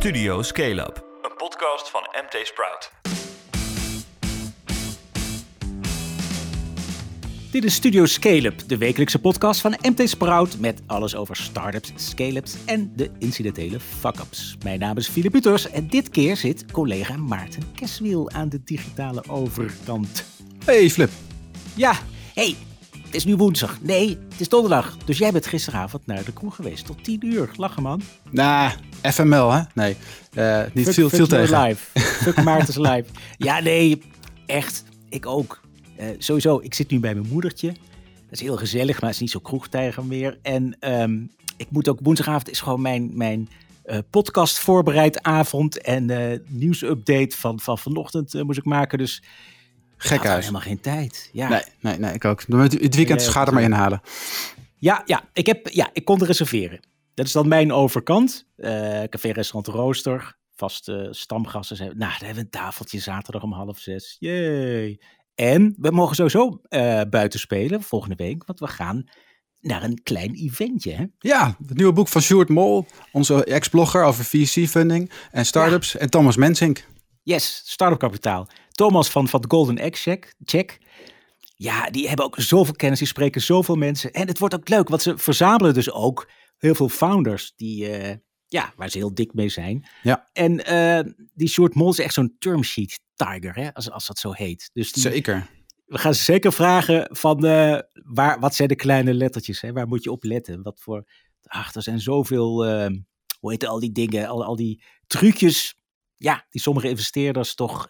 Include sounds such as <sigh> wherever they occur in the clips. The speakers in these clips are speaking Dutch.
Studio Scale Up, een podcast van MT Sprout. Dit is Studio Scale-up, de wekelijkse podcast van MT Sprout met alles over startups, scale-ups en de incidentele fuck-ups. Mijn naam is Philip Buters en dit keer zit collega Maarten Keswiel aan de digitale overkant. Hey Flip. Ja, hey, het is nu woensdag. Nee, het is donderdag. Dus jij bent gisteravond naar de kroeg geweest tot 10 uur. Lachen man. Nah, FML hè? Nee, eh, niet Fuck- veel, fuck veel tegen. Live. Fuck <laughs> Maarten's live. Ja, nee, echt. Ik ook. Eh, sowieso, ik zit nu bij mijn moedertje. Dat is heel gezellig, maar het is niet zo kroegtijger meer. En ehm, ik moet ook woensdagavond is gewoon mijn, mijn eh, podcast voorbereid avond en nieuwsupdate van, van vanochtend moest ik maken. Dus gewoon Gekhuis. helemaal geen tijd. Ja. Nee, nee, nee, ik ook. Het weekend Nee, ga er maar inhalen. Ja, ja, ik heb, ja, ik kon reserveren. Dat is dan mijn overkant. Eh Café-restaurant Rooster. Vaste stamgasten zijn. Nou, daar hebben we een tafeltje zaterdag om half zes. Yay. En we mogen sowieso eh, buiten spelen volgende week. Want we gaan naar een klein eventje. Hè? Ja, het nieuwe boek van Stuart Mol, onze ex-blogger over VC-funding en startups. En Thomas Mensink. Yes, Startup Kapitaal. Thomas van, van de Golden Egg Check. Check. Ja, die hebben ook zoveel kennis, die spreken zoveel mensen. En het wordt ook leuk, want ze verzamelen dus ook heel veel founders die, eh, ja, waar ze heel dik mee zijn. Ja. En eh, die Short Mol is echt zo'n term sheet tiger, hè, als, als dat zo heet. Dus die, Zeker. we gaan ze zeker vragen van eh, waar, wat zijn de kleine lettertjes? Hè? Waar moet je op letten? Wat voor, ach, er zijn zoveel, hoe heet al die dingen, al, al die trucjes. Ja, die sommige investeerders toch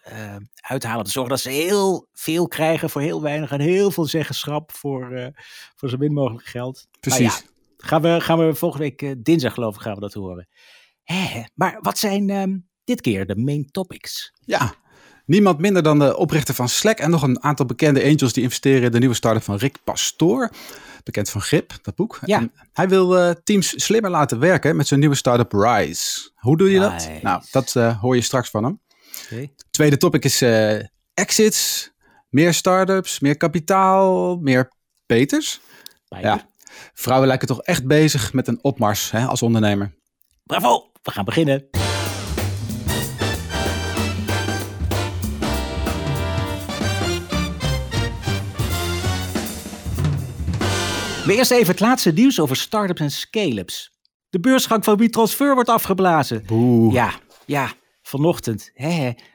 uithalen. Te zorgen dat ze heel veel krijgen voor heel weinig. En heel veel zeggenschap voor, voor zo min mogelijk geld. Precies. ja, gaan, we, gaan we volgende week eh, dinsdag geloof ik gaan we dat horen. Hè, maar wat zijn ehm, dit keer de main topics? Ja, niemand minder dan de oprichter van Slack en nog een aantal bekende angels die investeren in de nieuwe start-up van Rick Pastoor. Bekend van Grip, dat boek. Ja. En hij wil eh, teams slimmer laten werken met zijn nieuwe start-up Rise. Hoe doe je dat? Nou, dat eh, hoor je straks van hem. Tweede topic is exits. Meer startups, meer kapitaal, meer Peters. Ja, vrouwen lijken toch echt bezig met een opmars hè, als ondernemer. Bravo, we gaan beginnen. Maar eerst even het laatste nieuws over startups en scale-ups. De beursgang van WeTransfer wordt afgeblazen. Ja, ja, vanochtend.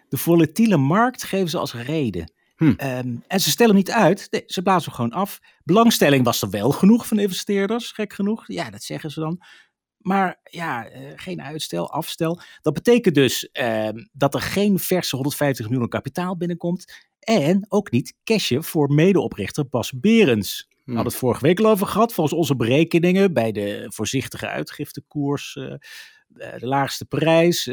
De volatiele markt geven ze als reden. Hm. Ehm, en ze stellen niet uit, nee, ze blazen hem gewoon af. Belangstelling was er wel genoeg van investeerders, gek genoeg. Ja, dat zeggen ze dan. Maar ja, eh, geen uitstel, afstel. Dat betekent dus ehm, dat er geen verse 150 miljoen kapitaal binnenkomt. En ook niet cashje voor medeoprichter Bas Berends. We hadden het vorige week al over gehad. Volgens onze berekeningen bij de voorzichtige uitgiftekoers, eh, eh, de laagste prijs,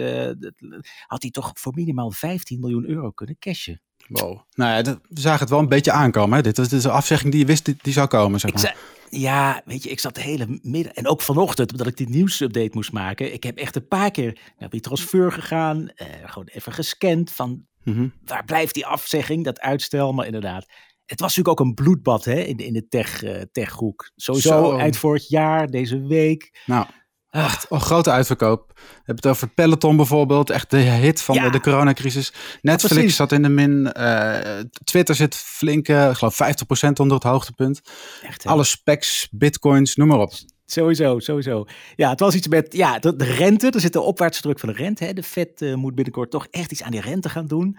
had hij toch voor minimaal 15 miljoen euro kunnen cashen. Wow. Nou ja, dat- we zagen het wel een beetje aankomen. Hè? Dit is, dit is een afzegging die je wist die, die zou komen. Zeg Ik maar. zei, ja, weet je, ik zat de hele middag. En ook vanochtend, omdat ik die nieuwsupdate moest maken. Ik heb echt een paar keer naar die transfer gegaan. eh, gewoon even gescand van Mhm. waar blijft die afzegging, dat uitstel. Maar inderdaad, het was natuurlijk ook een bloedbad hè, in, de- in de tech, eh, techhoek. Sowieso Zo. eind vorig jaar, deze week. Nou, Ach, een grote uitverkoop. We hebben het over Peloton bijvoorbeeld. Echt de hit van Ja. de, de coronacrisis. Netflix zat in de min. eh, Twitter zit flink, eh, ik geloof 50% onder het hoogtepunt. echt, hè. Alle specs, bitcoins, noem maar op. Sowieso, sowieso. Ja, het was iets met ja, de, de rente. Er zit de opwaartse druk van de rente. Hè. De Fed eh, moet binnenkort toch echt iets aan die rente gaan doen.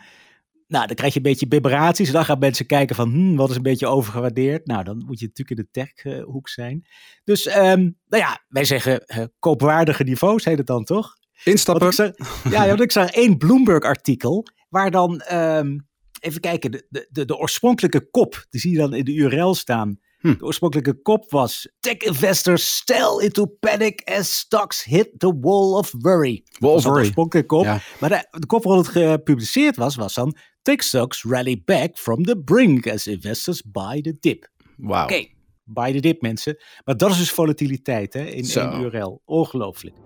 Nou, dan krijg je een beetje biberaties. Dan gaan mensen kijken van, hmm, wat is een beetje overgewaardeerd? Nou, dan moet je natuurlijk in de techhoek zijn. Dus, ehm, nou ja, wij zeggen koopwaardige niveaus, heet het dan toch? Instappen. Ik zag, ja, want ik zag één Bloomberg-artikel waar dan, ehm, even kijken, de, de, de, de oorspronkelijke kop, die zie je dan in de URL staan. Hm. De oorspronkelijke kop was: Tech investors sell into panic as stocks hit the wall of worry. Wall of de worry. oorspronkelijke kop. Ja. Maar de, de kop waarop het gepubliceerd was, was dan: Tech stocks rally back from the brink as investors buy the dip. Wauw. Oké, buy the dip mensen. Maar dat is dus volatiliteit hè, in één URL. Ongelooflijk.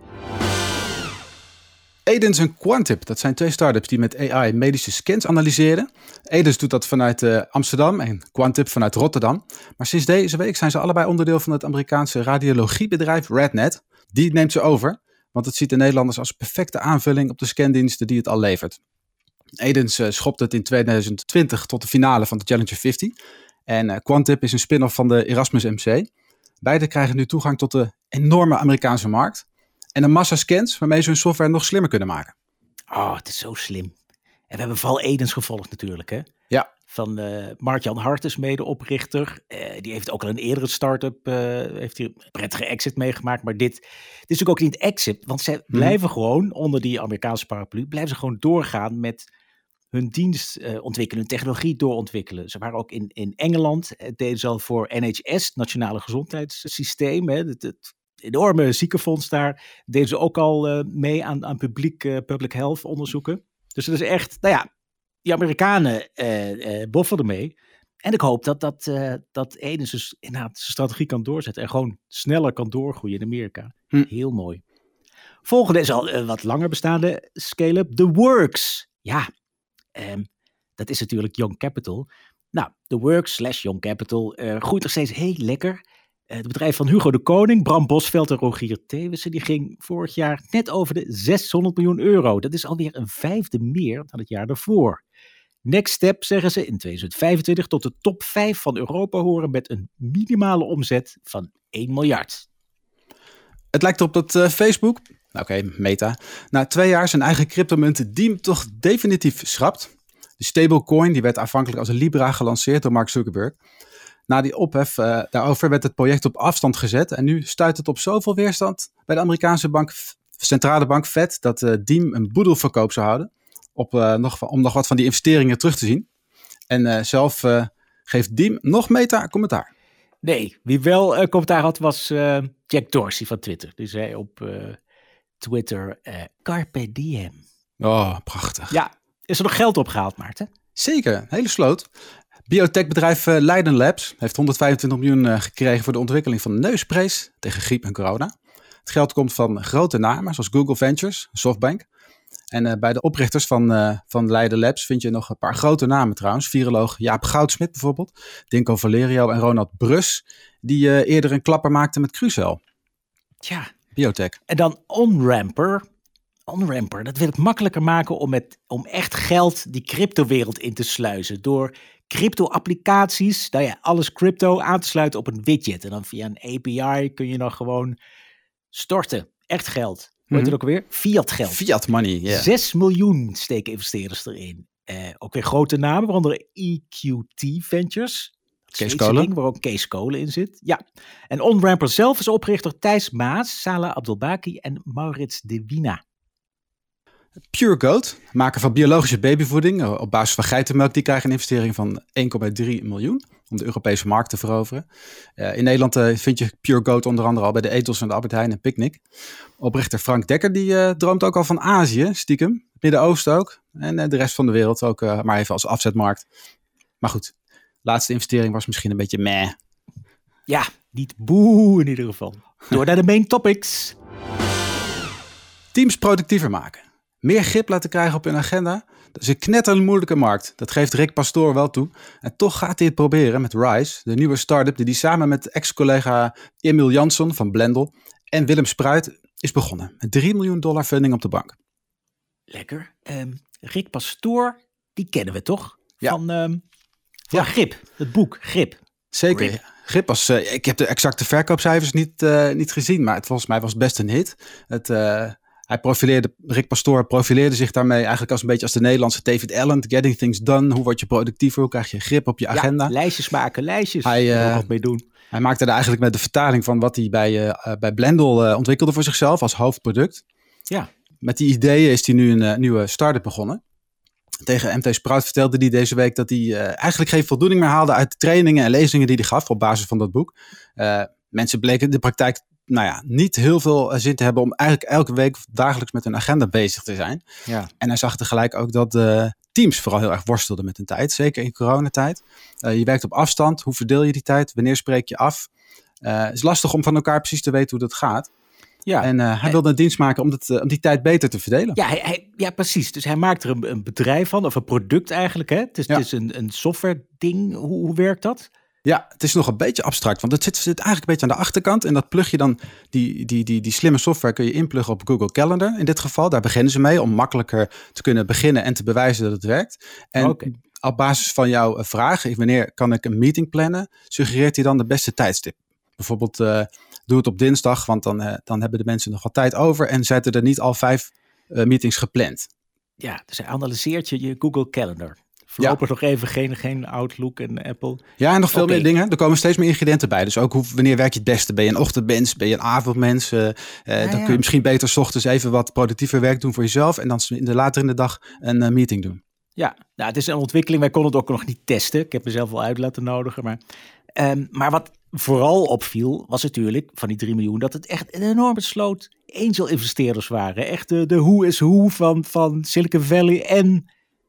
Edens en Quantip, dat zijn twee startups die met AI medische scans analyseren. Edens doet dat vanuit eh, Amsterdam en Quantip vanuit Rotterdam. Maar sinds deze week zijn ze allebei onderdeel van het Amerikaanse radiologiebedrijf RadNet. Die neemt ze over. want het ziet de Nederlanders als perfecte aanvulling op de scandiensten die het al levert. Edens uh, schopt het in 2020 tot de finale van de Challenger 50. En uh, Quantip is een spin-off van de Erasmus MC. Beide krijgen nu toegang tot de enorme Amerikaanse markt. En een massa scans waarmee ze hun software nog slimmer kunnen maken. Oh, het is zo slim. En we hebben vooral Edens gevolgd natuurlijk, hè? Ja. Van uh, Mark-Jan Hartes, medeoprichter. Uh, die heeft ook al een eerdere start-up, uh, heeft hier een prettige exit meegemaakt. Maar dit, dit is natuurlijk ook niet exit, want zij hmm. blijven gewoon onder die Amerikaanse paraplu, blijven ze gewoon doorgaan met hun dienst ontwikkelen, hun technologie doorontwikkelen. Ze waren ook in, in Engeland, deden ze al voor NHS, Nationale Gezondheidssysteem, hè, het, het enorme ziekenfonds daar, deden ze ook al mee aan, aan publiek, public health onderzoeken. Dus het is echt, nou ja, die Amerikanen uh, uh, boffen ermee. En ik hoop dat, dat, uh, dat Enes dus inderdaad zijn strategie kan doorzetten. En gewoon sneller kan doorgroeien in Amerika. Hm. Heel mooi. Volgende is al wat langer bestaande scale-up. The Works. Ja, um, dat is natuurlijk Young Capital. Nou, The Works slash Young Capital groeit nog steeds heel lekker. Het bedrijf van Hugo de Koning, Bram Bosveld en Rogier Thewissen, die ging vorig jaar net over de 600 miljoen euro. Dat is alweer een vijfde meer dan het jaar daarvoor. Next step, zeggen ze, in 2025 tot de top 5 van Europa horen met een minimale omzet van 1 miljard. Het lijkt erop dat uh, Facebook, nou oké, Meta, na twee jaar zijn eigen cryptomunt Diem toch definitief schrapt. De stablecoin die werd aanvankelijk als een Libra gelanceerd door Mark Zuckerberg. Na die ophef uh, daarover werd het project op afstand gezet en nu stuit het op zoveel weerstand bij de Amerikaanse bank, centrale bank Fed dat uh, Diem een boedelverkoop zou houden op, uh, nog, om nog wat van die investeringen terug te zien. En zelf geeft Diem nog meta commentaar. Nee, wie wel commentaar had was Jack Dorsey van Twitter. Die zei op Twitter, carpe diem. Oh, prachtig. Ja, is er nog geld opgehaald, Maarten? Zeker, hele sloot. Biotechbedrijf Leiden Labs heeft 125 miljoen gekregen voor de ontwikkeling van neusprays tegen griep en corona. Het geld komt van grote namen zoals Google Ventures, Softbank, en uh, bij de oprichters van, van Leiden Labs vind je nog een paar grote namen trouwens. Viroloog Jaap Goudsmit bijvoorbeeld. Dinko Valerio en Ronald Brus. Die eerder een klapper maakten met Crucel. Ja. Biotech. En dan OnRamper. OnRamper, dat wil ik makkelijker maken om, met, om echt geld die cryptowereld in te sluizen. Door crypto-applicaties, nou ja, alles crypto aan te sluiten op een widget. En dan via een API kun je dan gewoon storten. Echt geld. Hoe heet het ook weer? Fiat geld. Fiat money, ja. Yeah. 6 miljoen steken investeerders erin. Uh, ook weer grote namen, waaronder EQT Ventures. Kees Kolen. waar ook Kees Kolen in zit. Ja. En OnRamper zelf is oprichter Thijs Maas, Sala Abdelbaki en Maurits de Wina. Pure Goat, maker van biologische babyvoeding eh, op basis van geitenmelk, die krijgen een investering van 1,3 miljoen om de Europese markt te veroveren. Uh, in Nederland uh, vind je Pure Goat onder andere al bij de Ethos van de Albert Heijn en Picnic. Oprichter Frank Dekker die uh, droomt ook al van Azië, stiekem. Midden-Oosten ook. En de rest van de wereld ook maar even als afzetmarkt. Maar goed, laatste investering was misschien een beetje meh. Ja, niet boe in ieder geval. Door naar de main topics. Teams productiever maken. Meer grip laten krijgen op hun agenda. Dat is een knettermoeilijke markt. Dat geeft Rick Pastoor wel toe. En toch gaat hij het proberen met Rise, de nieuwe start-up die hij samen met ex-collega Emil Jansson van Blendel en Willem Spruit is begonnen. Met 3 miljoen dollar funding op de bank. Lekker. Um, Rick Pastoor, die kennen we toch? Ja. Van, um, van ja. Grip, het boek Grip. Zeker. Grip. Grip was, uh, ik heb de exacte verkoopcijfers niet, uh, niet gezien, maar het, volgens mij was best een hit. Het... Uh, hij profileerde, Rick Pastoor profileerde zich daarmee eigenlijk als een beetje als de Nederlandse David Allen. Getting things done. Hoe word je productiever? Hoe krijg je grip op je agenda? Ja, lijstjes maken, lijstjes. Hij, uh, wat mee doen. Hij maakte er eigenlijk met de vertaling van wat hij bij, uh, bij Blendel uh, ontwikkelde voor zichzelf als hoofdproduct. Ja. Met die ideeën is hij nu een nieuwe start-up begonnen. Tegen MT Sprout vertelde hij deze week dat hij eigenlijk geen voldoening meer haalde uit de trainingen en lezingen die hij gaf op basis van dat boek. mensen bleken in de praktijk nou ja, niet heel veel zin te hebben om eigenlijk elke week dagelijks met hun agenda bezig te zijn. Ja. En hij zag tegelijk ook dat de teams vooral heel erg worstelden met hun tijd, zeker in coronatijd. Uh, je werkt op afstand, hoe verdeel je die tijd, wanneer spreek je af? Uh, het is lastig om van elkaar precies te weten hoe dat gaat. Ja. En uh, hij wilde een dienst maken om, dat, om die tijd beter te verdelen. Ja, hij, hij, ja, precies. Dus hij maakt er een, een bedrijf van, of een product eigenlijk. Hè? Het is, ja. het is een, een software ding. Hoe, hoe werkt dat? Ja, het is nog een beetje abstract, want het zit, zit eigenlijk een beetje aan de achterkant. En dat plug je dan, die, die, die, die slimme software kun je inpluggen op Google Calendar in dit geval. Daar beginnen ze mee om makkelijker te kunnen beginnen en te bewijzen dat het werkt. En op basis van jouw vraag, wanneer kan ik een meeting plannen, suggereert hij dan de beste tijdstip. Bijvoorbeeld, uh, doe het op dinsdag, want dan, uh, dan hebben de mensen nog wat tijd over en zetten er niet al vijf uh, meetings gepland. Ja, dus hij analyseert je je Google Calendar. Voorlopig nog even geen, geen Outlook en Apple. Ja, en nog veel meer dingen. Er komen steeds meer ingrediënten bij. Dus ook hoe, wanneer werk je het beste? Ben je een ochtendmens? Ben je een avondmens? Uh, ja, dan kun je misschien beter s ochtends even wat productiever werk doen voor jezelf. En dan in de, later in de dag een uh, meeting doen. Ja, nou, het is een ontwikkeling. Wij konden het ook nog niet testen. Ik heb mezelf wel uit laten nodigen. Maar, um, maar wat vooral opviel, was natuurlijk van die 3 miljoen, dat het echt een enorme sloot angel-investeerders waren. Echt de, de who is who van, van Silicon Valley en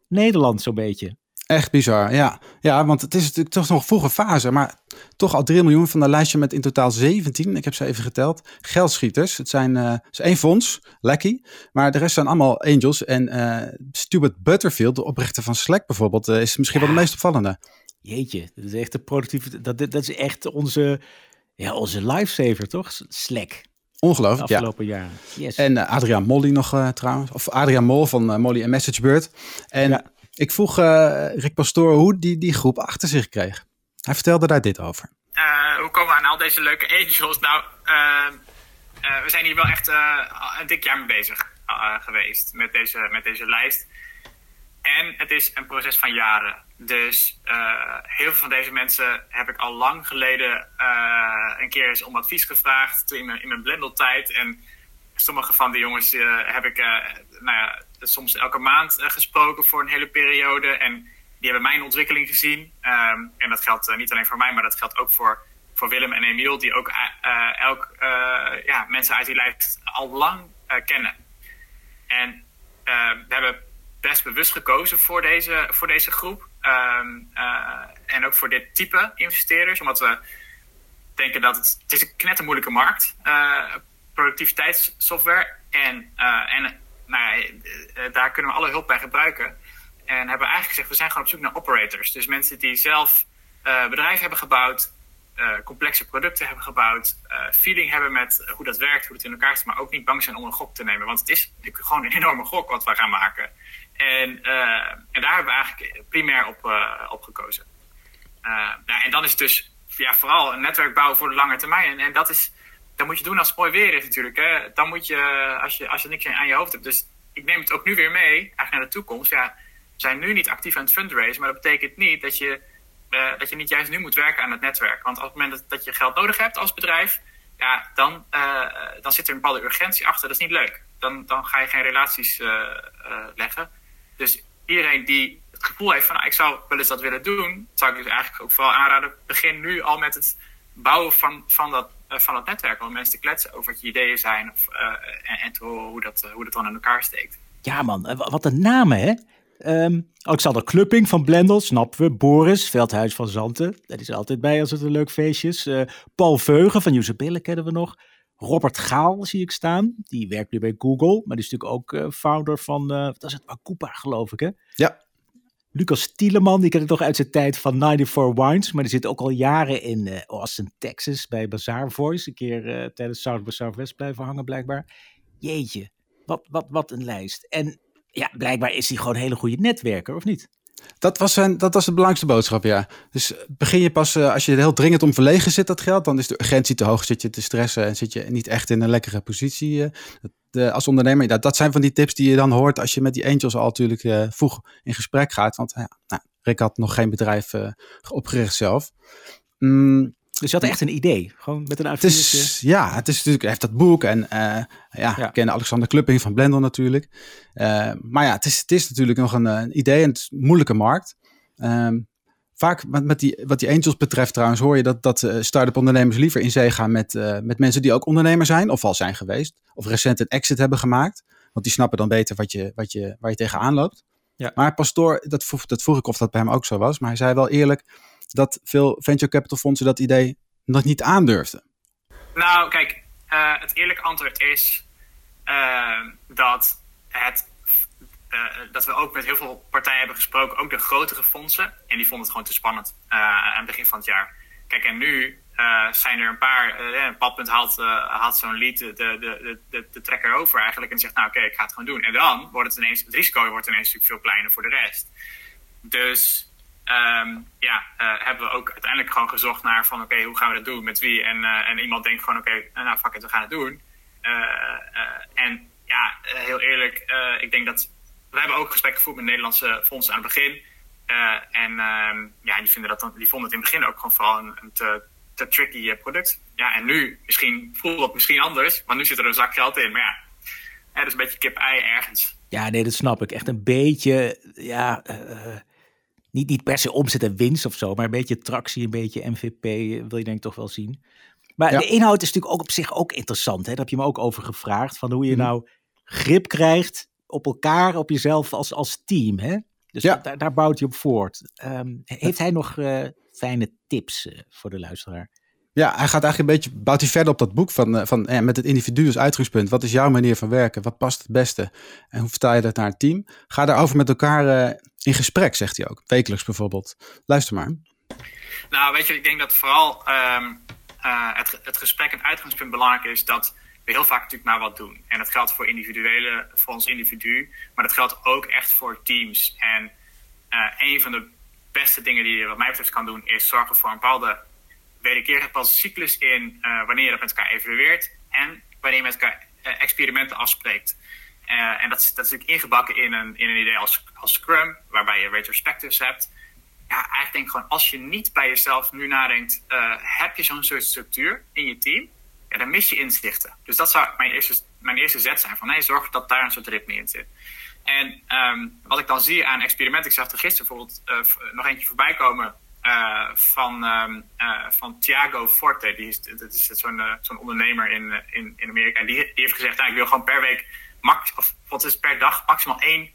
Nederland zo'n beetje. Echt bizar, ja. Ja, want het is natuurlijk toch nog vroege fase, maar toch al 3 miljoen van een lijstje met in totaal 17, ik heb ze even geteld, geldschieters. Het zijn uh, het is één fonds, Lecky, maar de rest zijn allemaal angels. En uh, Stuart Butterfield, de oprichter van Slack bijvoorbeeld, uh, is misschien ja. wel de meest opvallende. Jeetje, dat is echt de productieve, dat, dat is echt onze, ja, onze lifesaver, toch? Slack. Ongelooflijk, de afgelopen ja. jaren. Yes. En uh, Adriaan Molly nog uh, trouwens. Of Adriaan Mol van uh, Molly en MessageBird. En ja. ik vroeg Rick Pastoor hoe die die groep achter zich kreeg. Hij vertelde daar dit over. hoe komen we aan al deze leuke angels? Nou, we zijn hier wel echt een dik jaar mee bezig geweest met deze, met deze lijst. En het is een proces van jaren. Dus uh, heel veel van deze mensen heb ik al lang geleden uh, een keer eens om advies gevraagd in mijn, in mijn Blendel-tijd. En sommige van die jongens uh, heb ik nou ja, soms elke maand gesproken voor een hele periode. En die hebben mijn ontwikkeling gezien. Um, en dat geldt niet alleen voor mij, maar dat geldt ook voor, voor Willem en Emiel, die ook elk ja, mensen uit die lijst al lang kennen. En we hebben best bewust gekozen voor deze, voor deze groep. Um, uh, en ook voor dit type investeerders. Omdat we denken dat het, het is een knettermoeilijke markt uh, productiviteitssoftware. En, uh, en nou daar kunnen we alle hulp bij gebruiken. En hebben we eigenlijk gezegd, we zijn gewoon op zoek naar operators. Dus mensen die zelf bedrijven hebben gebouwd, complexe producten hebben gebouwd, feeling hebben met hoe dat werkt, hoe het in elkaar zit, maar ook niet bang zijn om een gok te nemen. Want het is gewoon een enorme gok wat we gaan maken. En, uh, en daar hebben we eigenlijk primair op, uh, op gekozen. Uh, nou, en dan is het dus ja, vooral een netwerk bouwen voor de lange termijn. En, en dat, is, dat moet je doen als het mooi weer is natuurlijk. Hè. Dan moet je als, je, als je niks aan je hoofd hebt. Dus ik neem het ook nu weer mee, eigenlijk naar de toekomst. Ja, we zijn nu niet actief aan het fundraisen, maar dat betekent niet dat je, dat je niet juist nu moet werken aan het netwerk. Want op het moment dat, dat je geld nodig hebt als bedrijf, ja, dan, dan zit er een bepaalde urgentie achter. Dat is niet leuk. Dan, dan ga je geen relaties leggen. Dus iedereen die het gevoel heeft van nou, ik zou wel eens dat willen doen, zou ik dus eigenlijk ook vooral aanraden, begin nu al met het bouwen van, van, dat, uh, van dat netwerk. Om mensen te kletsen over wat je ideeën zijn of, uh, en, te horen hoe dat, uh, hoe dat dan in elkaar steekt. Ja man, wat een namen hè? Um, Alexander Klupping van Blendel, snappen we. Boris, Veldhuis van Zanten. Dat is altijd bij als het een leuk feestje is. Paul Veugen van Usabille kennen we nog. Robert Gaal zie ik staan. Die werkt nu bij Google. Maar die is natuurlijk ook uh, founder van, uh, wat is het, Akupa geloof ik hè? Ja. Lucas Tieleman, die ken ik toch uit zijn tijd van 94 Wines. Maar die zit ook al jaren in uh, Austin, Texas bij Bazaar Voice. Een keer tijdens South by Southwest blijven hangen blijkbaar. Jeetje, wat, wat, wat een lijst. En ja, blijkbaar is hij gewoon een hele goede netwerker, of niet? Dat was, zijn, dat was de belangrijkste boodschap, ja. Dus begin je pas, uh, als je heel dringend om verlegen zit, dat geld, dan is de urgentie te hoog, zit je te stressen en zit je niet echt in een lekkere positie uh, de, als ondernemer. Dat, zijn van die tips die je dan hoort als je met die angels al natuurlijk vroeg in gesprek gaat. Want ja, nou, Rick had nog geen bedrijf opgericht zelf. Mm, dus je had echt een idee, gewoon met een uitvoerder. Ja, het is natuurlijk, hij heeft dat boek en uh, ja, ja. ik ken Alexander Klupping van Blender natuurlijk. Uh, maar ja, het is, het is natuurlijk nog een, een idee en het is een moeilijke markt. Um, vaak met, met die, wat die angels betreft trouwens hoor je dat, dat uh, start-up ondernemers liever in zee gaan met, met mensen die ook ondernemer zijn of al zijn geweest. Of recent een exit hebben gemaakt. Want die snappen dan beter wat je, wat je, waar je tegenaan loopt. Ja. Maar Pastoor, dat vroeg, dat vroeg ik of dat bij hem ook zo was. Maar hij zei wel eerlijk dat veel venture capital fondsen dat idee nog niet aandurfden? Nou, kijk, uh, het eerlijke antwoord is uh, dat, het, uh, dat we ook met heel veel partijen hebben gesproken, ook de grotere fondsen, en die vonden het gewoon te spannend aan het begin van het jaar. kijk, en nu zijn er een paar. Uh, padpunt haalt, zo'n lead de, de, de, de, trekker over eigenlijk. En zegt, nou oké, ik ga het gewoon doen. En dan wordt het ineens, het risico wordt ineens natuurlijk veel kleiner voor de rest. Dus um, ja, hebben we ook uiteindelijk gewoon gezocht naar van oké, hoe gaan we dat doen? Met wie? En, en iemand denkt gewoon oké, okay, nou fuck it, we gaan het doen. en ja, heel eerlijk, ik denk dat. We hebben ook gesprekken gevoerd met Nederlandse fondsen aan het begin. en ehm, ja, die, vinden dat dan, die vonden het in het begin ook gewoon vooral een, een te tricky eh, product. Ja, en nu misschien voelt dat misschien anders, maar nu zit er een zak geld in. Maar ja, hè, dus een beetje kip-ei ergens. Ja, nee, dat snap ik. Echt een beetje, ja, niet, niet per se omzet en winst of zo, maar een beetje tractie, een beetje MVP wil je denk ik toch wel zien. Maar de inhoud is natuurlijk ook op zich ook interessant. Hè? Daar heb je me ook over gevraagd, van hoe je mhm. nou grip krijgt op elkaar, op jezelf als, als team. Hè? Dus ja. daar, daar bouwt hij op voort. Um, heeft hij nog uh, fijne tips uh, voor de luisteraar? Ja, hij gaat eigenlijk een beetje, bouwt hij verder op dat boek van, van eh, met het individu als uitgangspunt. Wat is jouw manier van werken? Wat past het beste? En hoe vertaal je dat naar het team? Ga daarover met elkaar uh, in gesprek, zegt hij ook. Wekelijks bijvoorbeeld. Luister maar. Nou, weet je, ik denk dat vooral um, uh, het, het gesprek en uitgangspunt belangrijk is dat we heel vaak natuurlijk maar wat doen. En dat geldt voor individuele, voor ons individu, maar dat geldt ook echt voor teams. En een van de beste dingen die je wat mij betreft kan doen, is zorgen voor een bepaalde wederkerige cyclus in uh, wanneer je dat met elkaar evalueert en wanneer je met elkaar uh, experimenten afspreekt. Uh, en dat is, dat is natuurlijk ingebakken in een, in een idee als, als Scrum, waarbij je retrospectives hebt. Ja, eigenlijk denk gewoon, als je niet bij jezelf nu nadenkt, heb je zo'n soort structuur in je team, ja, dan mis je inzichten. Dus dat zou mijn eerste, mijn eerste zet zijn, van nee, zorg dat daar een soort ritme in zit. En um, wat ik dan zie aan experimenten, ik zag er gisteren bijvoorbeeld nog eentje voorbij komen van, um, van Thiago Forte. Die is, dat is zo'n zo'n ondernemer in, in, in Amerika. En die, die heeft gezegd, nou, ik wil gewoon per week, max, of wat is per dag, maximaal één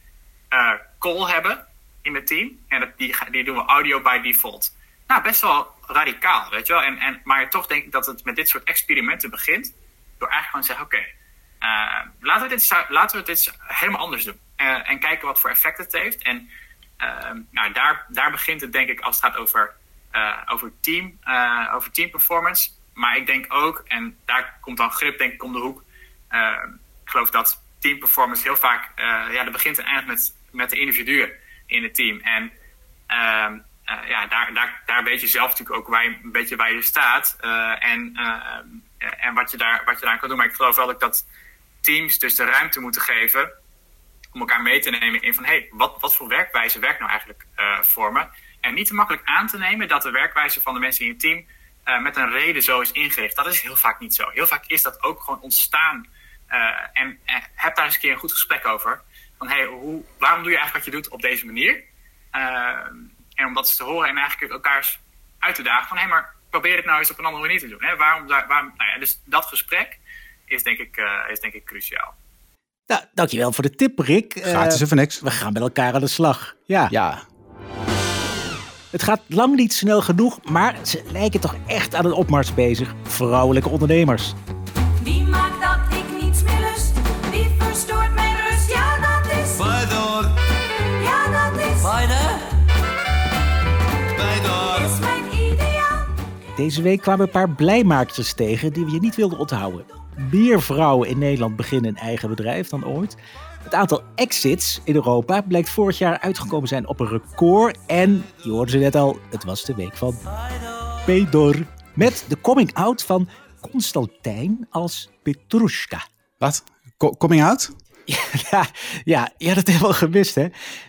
call hebben in mijn team. En dat, die, die doen we audio by default. Nou, best wel radicaal, weet je wel. En, en, maar toch denk ik dat het met dit soort experimenten begint. Door eigenlijk gewoon te zeggen, oké, okay, laten, we dit, laten we dit helemaal anders doen. en kijken wat voor effect het heeft. En Ehm, nou, daar, daar begint het denk ik als het gaat over, uh, over, team, uh, over team performance. Maar ik denk ook, en daar komt dan grip denk ik om de hoek. Ehm, ik geloof dat team performance heel vaak, uh, ja, dat begint en eindigt met, met de individuen in het team. En ehm, ja, daar, daar, daar weet je zelf natuurlijk ook waar je, een beetje waar je staat. en en wat, je daar, wat je daar kan doen. Maar ik geloof wel dat teams dus de ruimte moeten geven om elkaar mee te nemen in van hey, wat, wat voor werkwijze werkt nou eigenlijk voor me? En niet te makkelijk aan te nemen dat de werkwijze van de mensen in je team met een reden zo is ingericht. Dat is heel vaak niet zo. Heel vaak is dat ook gewoon ontstaan. Uh, en, en, heb daar eens een keer een goed gesprek over. Van hey, hoe, waarom doe je eigenlijk wat je doet op deze manier? en om dat eens te horen en eigenlijk elkaar uit te dagen van hé, hey, maar probeer het nou eens op een andere manier te doen. Hè? Waarom, waarom, nou ja, dus dat gesprek is denk ik, is denk ik cruciaal. Nou, dankjewel voor de tip, Rick. Gratis uh, voor niks. We gaan met elkaar aan de slag. Ja. ja. Het gaat lang niet snel genoeg, maar ze lijken toch echt aan een opmars bezig. Vrouwelijke ondernemers. Deze week kwamen een paar blijmaakjes tegen die we je niet wilden onthouden meer vrouwen in Nederland beginnen een eigen bedrijf dan ooit. Het aantal exits in Europa blijkt vorig jaar uitgekomen zijn op een record. En, je hoorde ze net al, het was de week van Pedor. Met de coming out van Constantijn als Petrushka. Wat? coming out? Ja, ja, ja, dat hebben we gemist, hè?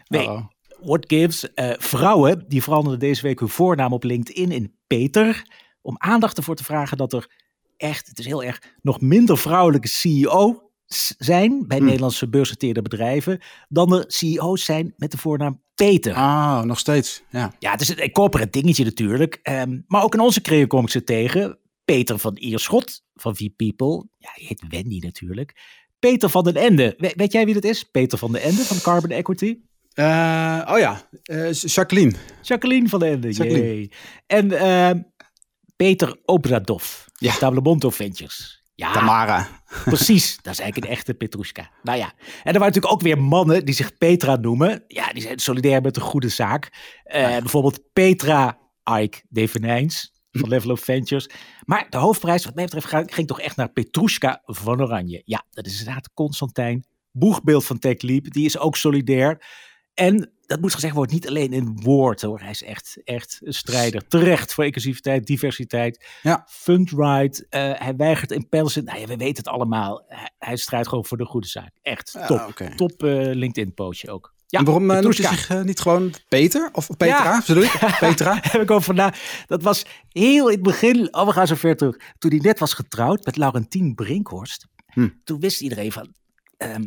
Nee, uh -oh. What Gives. Uh, vrouwen die veranderden deze week hun voornaam op LinkedIn in Peter. Om aandacht ervoor te vragen dat er echt, het is heel erg, nog minder vrouwelijke CEO zijn bij hm. Nederlandse beursgenoteerde bedrijven dan er CEO's zijn met de voornaam Peter. Ah, nog steeds. Ja, ja het is een corporate dingetje natuurlijk. Um, maar ook in onze creëer kom ik ze tegen. Peter van Ierschot van V-People. Ja, die heet Wendy natuurlijk. Peter van den Ende. weet jij wie dat is? Peter van den Ende van Carbon Equity? Uh, oh ja, uh, Jacqueline. Jacqueline van den Ende, Jacqueline. En uh, Peter Obradov. Ja. Tablemonto Ventures. Ja, Tamara. Precies, dat is eigenlijk een echte Petrushka. Nou ja, en er waren natuurlijk ook weer mannen die zich Petra noemen. Ja, die zijn solidair met de goede zaak. Uh, Bijvoorbeeld Petra Ike Devenijns. van Level Up Ventures. Maar de hoofdprijs, wat mij betreft, ging, toch echt naar Petrushka van Oranje. Ja, dat is inderdaad Constantijn, boegbeeld van Tech Leap. Die is ook solidair. En dat moet gezegd worden, niet alleen in woord hoor. Hij is echt, echt een strijder. Terecht voor inclusiviteit, diversiteit. Ja. Fundright. eh, hij weigert in panels. Nou ja, we weten het allemaal. Hij, hij strijdt gewoon voor de goede zaak. Echt Ja, top. Top eh, LinkedIn-postje ook. Ja, en waarom eh, noemt hij zich niet gewoon Peter? Of Petra, Ja. ik? <laughs> Petra? heb ik over vandaan. Dat was heel in het begin. Oh, we gaan zo ver terug. Toen hij net was getrouwd met Laurentien Brinkhorst. Hm. Toen wist iedereen van. ehm,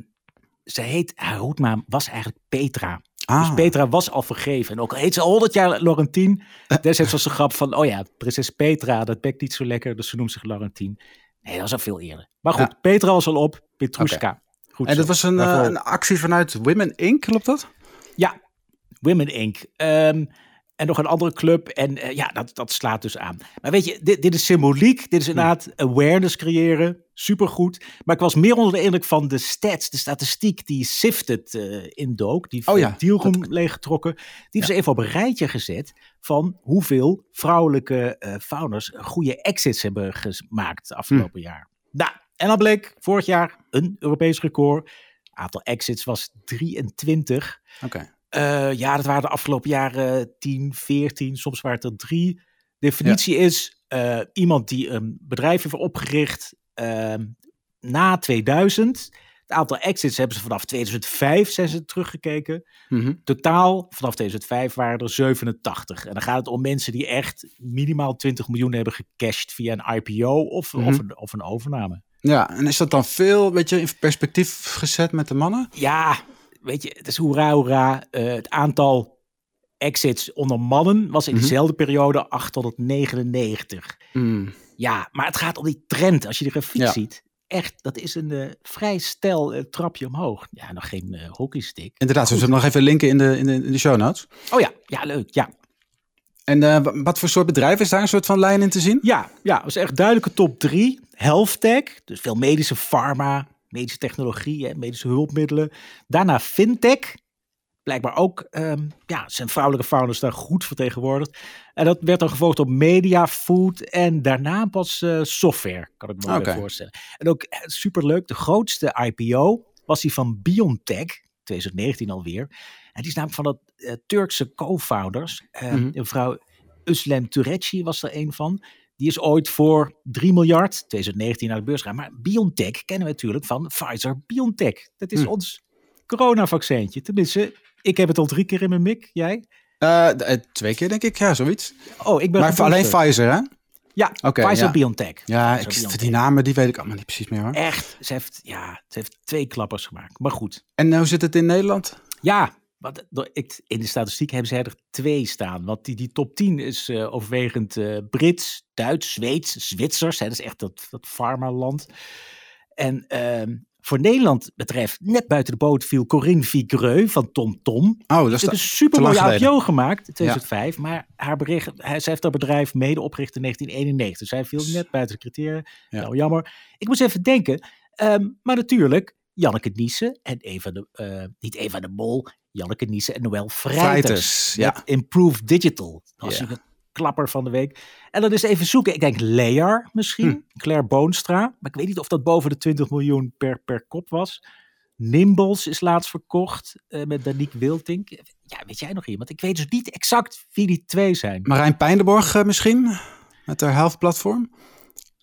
ze heet, haar roetnaam was eigenlijk Petra. Ah, Dus Petra was al vergeven. En ook al heet ze al 100 jaar Laurentien. <laughs> Destijds was de grap van, oh ja, prinses Petra, dat bekt niet zo lekker. Dus ze noemt zich Laurentien. Nee, dat was al veel eerder. Maar goed, Ja. Petra was al op. Petrushka. Goed en zo. dat was een, eh, een actie vanuit Women Inc., klopt dat? Ja, Women Inc. Ehm, en nog een andere club. En eh, ja, dat, dat slaat dus aan. Maar weet je, dit, dit is symboliek. Dit is inderdaad awareness creëren. Supergoed. Maar ik was meer onder de indruk van de stats, de statistiek die Sifted eh indook. Die Oh ja, dealroom leeggetrokken. Die hebben ze even op een rijtje gezet van hoeveel vrouwelijke eh founders goede exits hebben gemaakt afgelopen jaar. Nou, en dan bleek vorig jaar een Europees record. Aantal exits was 23. Oké. Eh, ja, dat waren de afgelopen jaren 10, 14, soms waren het er drie. Definitie is eh, iemand die een bedrijf heeft opgericht ehm, na 2000. Het aantal exits hebben ze vanaf 2005 zijn ze teruggekeken. Mhm. Totaal vanaf 2005 waren er 87. En dan gaat het om mensen die echt minimaal 20 miljoen hebben gecashed via een IPO of, Mhm. of, een, of een overname. Ja, en is dat dan veel, weet je, in perspectief gezet met de mannen? Ja, weet je, het is hoera hoera. Eh, het aantal exits onder mannen was in Mhm. dezelfde periode 899. Mm. Ja, maar het gaat om die trend. Als je de grafiek Ja. ziet, echt, dat is een eh, vrij stijl eh, trapje omhoog. Ja, nog geen eh, hockeystick. Inderdaad, we zullen nog even linken in de, in de, in de show notes. Oh ja, ja, leuk. Ja, En wa- wat voor soort bedrijf is daar een soort van lijn in te zien? ja, ja dat was echt duidelijke top drie. Health tech, dus veel medische pharma, medische technologie, medische hulpmiddelen. Daarna fintech. Blijkbaar ook ehm, ja, zijn vrouwelijke founders daar goed vertegenwoordigd. En dat werd dan gevolgd op media, food en daarna pas eh, software, kan ik me voorstellen. En ook eh, superleuk, de grootste IPO was die van BioNTech, 2019 alweer. En die is namelijk van dat eh, Turkse co-founders. Eh, Mhm. Mevrouw Özlem Türeci was er een van. Die is ooit voor 3 miljard, 2019 naar de beurs gegaan. Maar BioNTech kennen we natuurlijk van Pfizer-BioNTech. Dat is Hm. ons coronavaccintje. Tenminste, ik heb het al drie keer in mijn mik. Jij? Eh, twee keer denk ik, ja, zoiets. Oh, ik ben Maar alleen. Pfizer, hè? Ja. Pfizer-BioNTech. Ja, ik, Pfizer-BioNTech. die namen die weet ik allemaal niet precies meer hoor. Echt, ze heeft, ja, ze heeft twee klappers gemaakt. Maar goed. En hoe zit het in Nederland? Ja, ik, in de statistiek hebben zij er twee staan. Want die, die top 10 is eh, overwegend eh, Brits, Duits, Zweeds, Zwitsers. Hè, dat is echt dat, dat farmaland. En ehm, voor Nederland betreft, net buiten de boot viel Corinne Vigreux van Tom Tom. Oh, dat is een super mooie. IPO gemaakt in 2005. Maar haar bericht, hij, zij heeft dat bedrijf mede opgericht in 1991. Dus zij viel net buiten de criteria. Ja. Nou, jammer. Ik moest even denken. ehm, maar natuurlijk, Janneke Niesen en Eva de, eh, niet Eva de Mol, Janneke Niesen en Noël Vrijters. Ja. Met Improved Digital. Dat was Ja. natuurlijk een klapper van de week. En dan is even zoeken. Ik denk Lear misschien. Hm. Claire Boonstra. Maar ik weet niet of dat boven de 20 miljoen per, per kop was. Nimbles is laatst verkocht eh, met Danique Wiltink. Ja, weet jij nog iemand? Ik weet dus niet exact wie die twee zijn. Marijn Pijnenborg eh, misschien? Met haar health platform?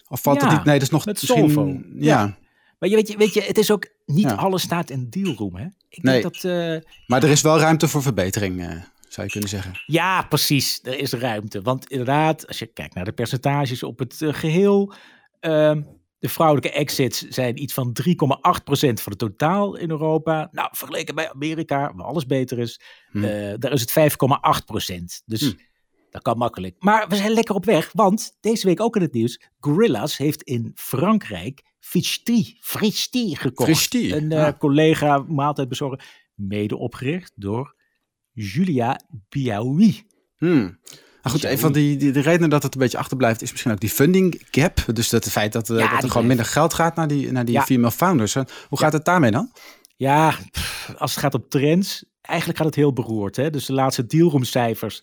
Of valt Ja, het niet? Nee, dat is nog misschien... Ja. Ja. Maar je weet, je, weet je, het is ook niet alles staat in dealroom, hè? Ik Nee. denk dat... eh, maar er is wel ruimte voor verbetering, eh, zou je kunnen zeggen. Ja, precies. Er is ruimte. Want inderdaad, als je kijkt naar de percentages op het eh, geheel. ehm, de vrouwelijke exits zijn iets van 3,8% van het totaal in Europa. Nou, vergeleken bij Amerika, waar alles beter is, Hm. daar is het 5,8%. Dus Hm. Dat kan makkelijk. Maar we zijn lekker op weg, want deze week ook in het nieuws. Gorillas heeft in Frankrijk Frichti, Frichti gekocht. Een ja. eh, collega maaltijdbezorger, mede opgericht door Julia Biaoui. Hmm. Nou goed, een van die, die, de redenen dat het een beetje achterblijft is misschien ook die funding gap. Dus dat het feit dat, eh, Ja, dat er gewoon minder geld gaat naar die, naar die Ja. female founders. Hoe gaat het daarmee dan? Ja, als het gaat om trends, eigenlijk gaat het heel beroerd. Hè? Dus de laatste dealroomcijfers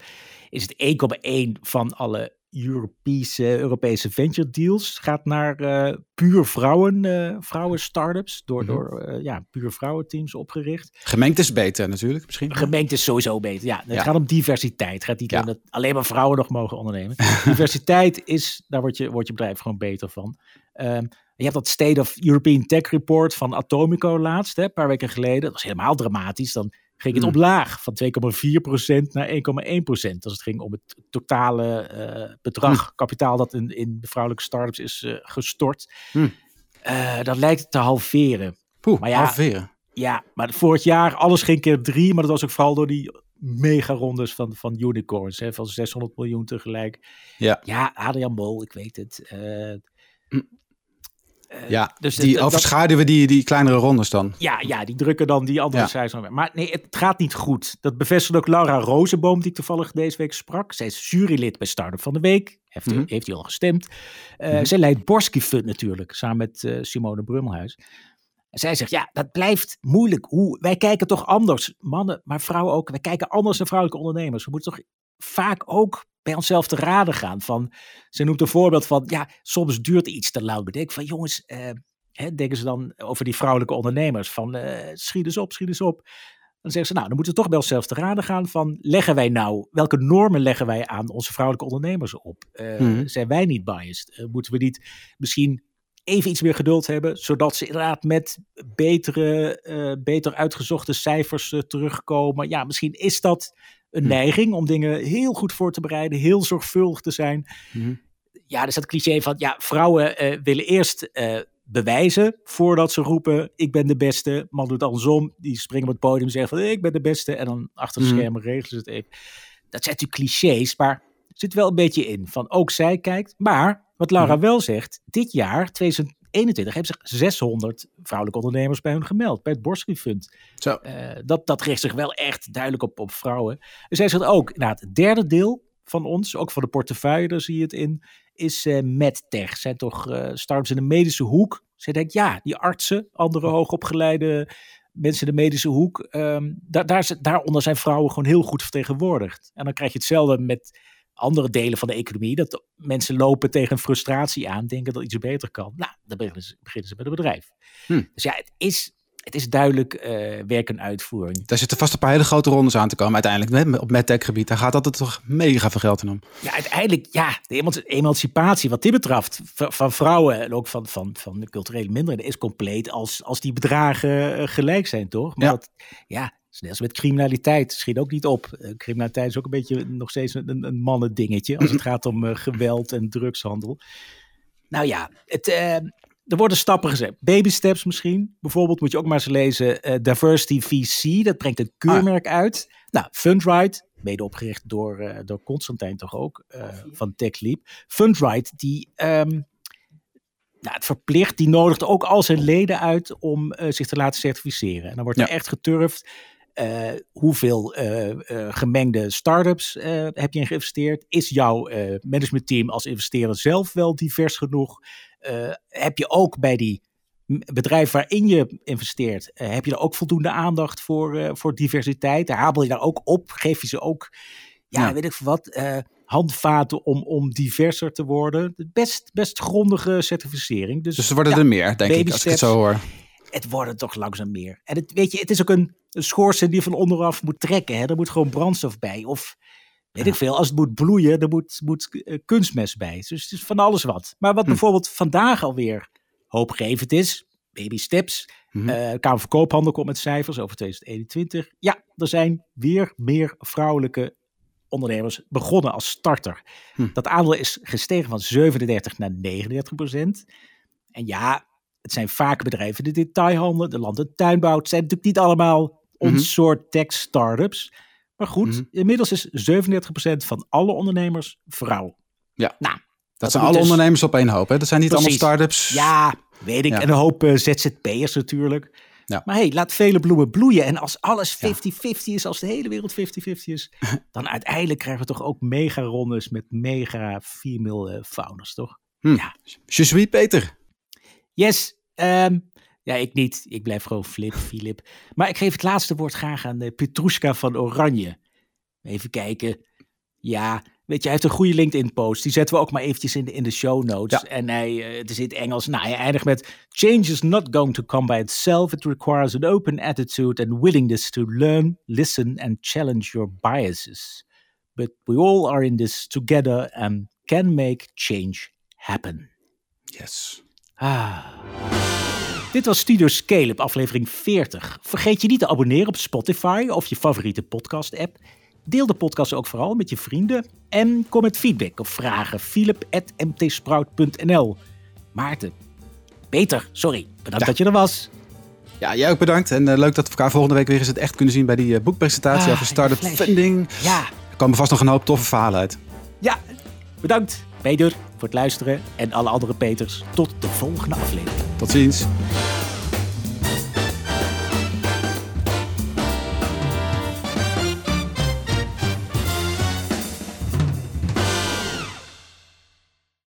is het 1,1 van alle Europese, Europese venture deals gaat naar eh, puur vrouwen, eh vrouwen startups, door, Mhm. door eh, ja, puur vrouwenteams opgericht. Gemengd is beter natuurlijk, misschien. Gemengd is sowieso beter. Ja, het Ja. gaat om diversiteit. Het gaat niet Ja. om dat alleen maar vrouwen nog mogen ondernemen. <laughs> diversiteit is, daar wordt je, wordt je bedrijf gewoon beter van. Ehm, je hebt dat State of European Tech Report van Atomico laatst, hè, een paar weken geleden. Dat was helemaal dramatisch. Dan ging het Mm. omlaag van 2,4% naar 1,1%. Als het ging om het totale eh, bedrag, kapitaal dat in, in vrouwelijke startups is eh, gestort. Mm. Eh, dat lijkt te halveren. Poeh, Maar ja, halveren. Ja, maar vorig jaar alles ging keer drie, maar dat was ook vooral door die mega rondes van, van unicorns, hè, van 600 miljoen tegelijk. Ja. Ja, Adrian Bol, ik weet het. Eh, Ja, dus die dat- overschaduwen die, die kleinere rondes dan. ja, ja, die drukken dan die andere Ja. cijfers aan. Maar nee, het gaat niet goed. Dat bevestigt ook Laura Rozenboom, die ik toevallig deze week sprak. Zij is jurylid bij Startup van de Week. Heeft, Mhm. heeft hij al gestemd. Eh, Mhm. Zij leidt Borski Fund natuurlijk, samen met eh, Simone Brummelhuis. Zij zegt, ja, dat blijft moeilijk. Hoe, wij kijken toch anders, mannen, maar vrouwen ook. Wij kijken anders naar vrouwelijke ondernemers. We moeten toch vaak ook bij onszelf te raden gaan. Van, ze noemt een voorbeeld van, ja, soms duurt iets te lang. Ik denk van, jongens, eh, hè, denken ze dan over die vrouwelijke ondernemers. Van, eh, schiet eens op, schiet eens op. Dan zeggen ze, nou, dan moeten we toch bij onszelf te raden gaan van, leggen wij nou, welke normen leggen wij aan onze vrouwelijke ondernemers op? Eh, Mhm. Zijn wij niet biased? Eh, moeten we niet misschien even iets meer geduld hebben, zodat ze inderdaad met betere, eh, beter uitgezochte cijfers terugkomen? Ja, misschien is dat een Mhm. neiging om dingen heel goed voor te bereiden, heel zorgvuldig te zijn. Mhm. Ja, er is dat cliché van, ja, vrouwen eh, willen eerst eh, bewijzen voordat ze roepen, ik ben de beste. Man doet andersom, die springen op het podium en zeggen van, ik ben de beste. En dan achter de Mhm. schermen regelen ze het even. Dat zijn natuurlijk clichés, maar zit wel een beetje in. Van ook zij kijkt. Maar wat Laura Mhm. wel zegt, dit jaar, 2021, hebben zich 600 vrouwelijke ondernemers bij hun gemeld. Bij het Borsky Fund. Zo. Eh, dat, dat richt zich wel echt duidelijk op, op vrouwen. En zij zegt ook, nou, het derde deel van ons, ook van de portefeuille, daar zie je het in, is eh MedTech. Zijn toch eh startups in de medische hoek. Zij denkt, ja, die artsen, andere hoogopgeleide mensen in de medische hoek, ehm, daar, daar, daaronder zijn vrouwen gewoon heel goed vertegenwoordigd. En dan krijg je hetzelfde met andere delen van de economie, dat mensen lopen tegen frustratie aan, denken dat iets beter kan. Nou, dan beginnen ze, beginnen ze met een bedrijf. Hm. Dus ja, het is, het is duidelijk eh, werk en uitvoering. Daar zitten vast een paar hele grote rondes aan te komen uiteindelijk. Met- Op medtech gebied, daar gaat altijd toch mega veel geld in om. Ja, uiteindelijk, ja, de emanci- emancipatie wat dit betreft van vrouwen en ook van, van, van de culturele minderheden is compleet als, als die bedragen eh, gelijk zijn, toch? Maar Ja. dat, ja, is net als met criminaliteit, schiet ook niet op. Eh, criminaliteit is ook een beetje nog steeds een, een, mannendingetje als het <laughs> gaat om eh, geweld en drugshandel. Nou ja, het, eh, er worden stappen gezet. Baby steps misschien. Bijvoorbeeld moet je ook maar eens lezen Diversity VC. Dat brengt een keurmerk uit. Nou, Fundride, mede opgericht door, door Constantijn toch ook, van TechLeap. Fundride, die ehm, nou, het verplicht, die nodigt ook al zijn leden uit om zich te laten certificeren. En dan wordt er Ja. echt geturfd. Eh, hoeveel eh, eh, gemengde start-ups heb je in geïnvesteerd? Is jouw managementteam als investeerder zelf wel divers genoeg? Heb je ook bij die bedrijf waarin je investeert, heb je daar ook voldoende aandacht voor, voor diversiteit? Habel je daar ook op? Geef je ze ook, ja, Ja. weet ik wat, handvaten om, om diverser te worden? Best, best grondige certificering. Dus, Dus er worden ja, er meer, denk ik, als ik het zo hoor. Het worden toch langzaam meer. En het, weet je, het is ook een, een schoorsteen die van onderaf moet trekken. Hè? Er moet gewoon brandstof bij. Of weet ik veel, als het moet bloeien, er moet, moet eh, kunstmest bij. Dus het is van alles wat. Maar wat Hm. bijvoorbeeld vandaag alweer hoopgevend is, baby steps. Eh Kamer van Koophandel komt met cijfers over 2021. Ja, er zijn weer meer vrouwelijke ondernemers begonnen als starter. Hm. Dat aandeel is gestegen van 37 naar 39 procent. En ja, het zijn vaak bedrijven in de detailhandel, de land- en tuinbouw. Het zijn natuurlijk niet allemaal ons Mhm. soort tech-startups. Maar goed, Mhm. inmiddels is 37% van alle ondernemers vrouw. Ja. Nou, Dat zijn alle dus- ondernemers op één hoop. Hè? Dat zijn niet Precies. allemaal start-ups. Ja, weet ik. Ja. En een hoop eh, ZZP'ers natuurlijk. Ja. Maar hey, laat vele bloemen bloeien. En als alles Ja. 50-50 is, als de hele wereld 50-50 is, <laughs> dan uiteindelijk krijgen we toch ook mega rondes met mega female eh, founders, toch? Hm. Ja. Je suis Peter. Yes. ehm, ja, ik niet. Ik blijf gewoon Flip, Philip. Maar ik geef het laatste woord graag aan uh, Petrushka van Oranje. Even kijken. Ja, weet je, hij heeft een goede LinkedIn-post. Die zetten we ook maar eventjes in de, in de show notes. Ja. En hij, eh, het is in het Engels. Nou, hij eindigt met... Change is not going to come by itself. It requires an open attitude and willingness to learn, listen and challenge your biases. But we all are in this together and can make change happen. Yes. Ah. Dit was Studio Scale-up, aflevering 40. Vergeet je niet te abonneren op Spotify of je favoriete podcast-app. Deel de podcast ook vooral met je vrienden. En kom met feedback of vragen. philip.mtsprout.nl Maarten. Peter, sorry. Bedankt Ja. dat je er was. Ja, jij ook bedankt. En eh, leuk dat we elkaar volgende week weer eens het echt kunnen zien bij die eh, boekpresentatie Ah, over startup funding. Ja, Er komen vast nog een hoop toffe verhalen uit. ja. Bedankt, Peter, voor het luisteren. En alle andere Peters. Tot de volgende aflevering. Tot ziens.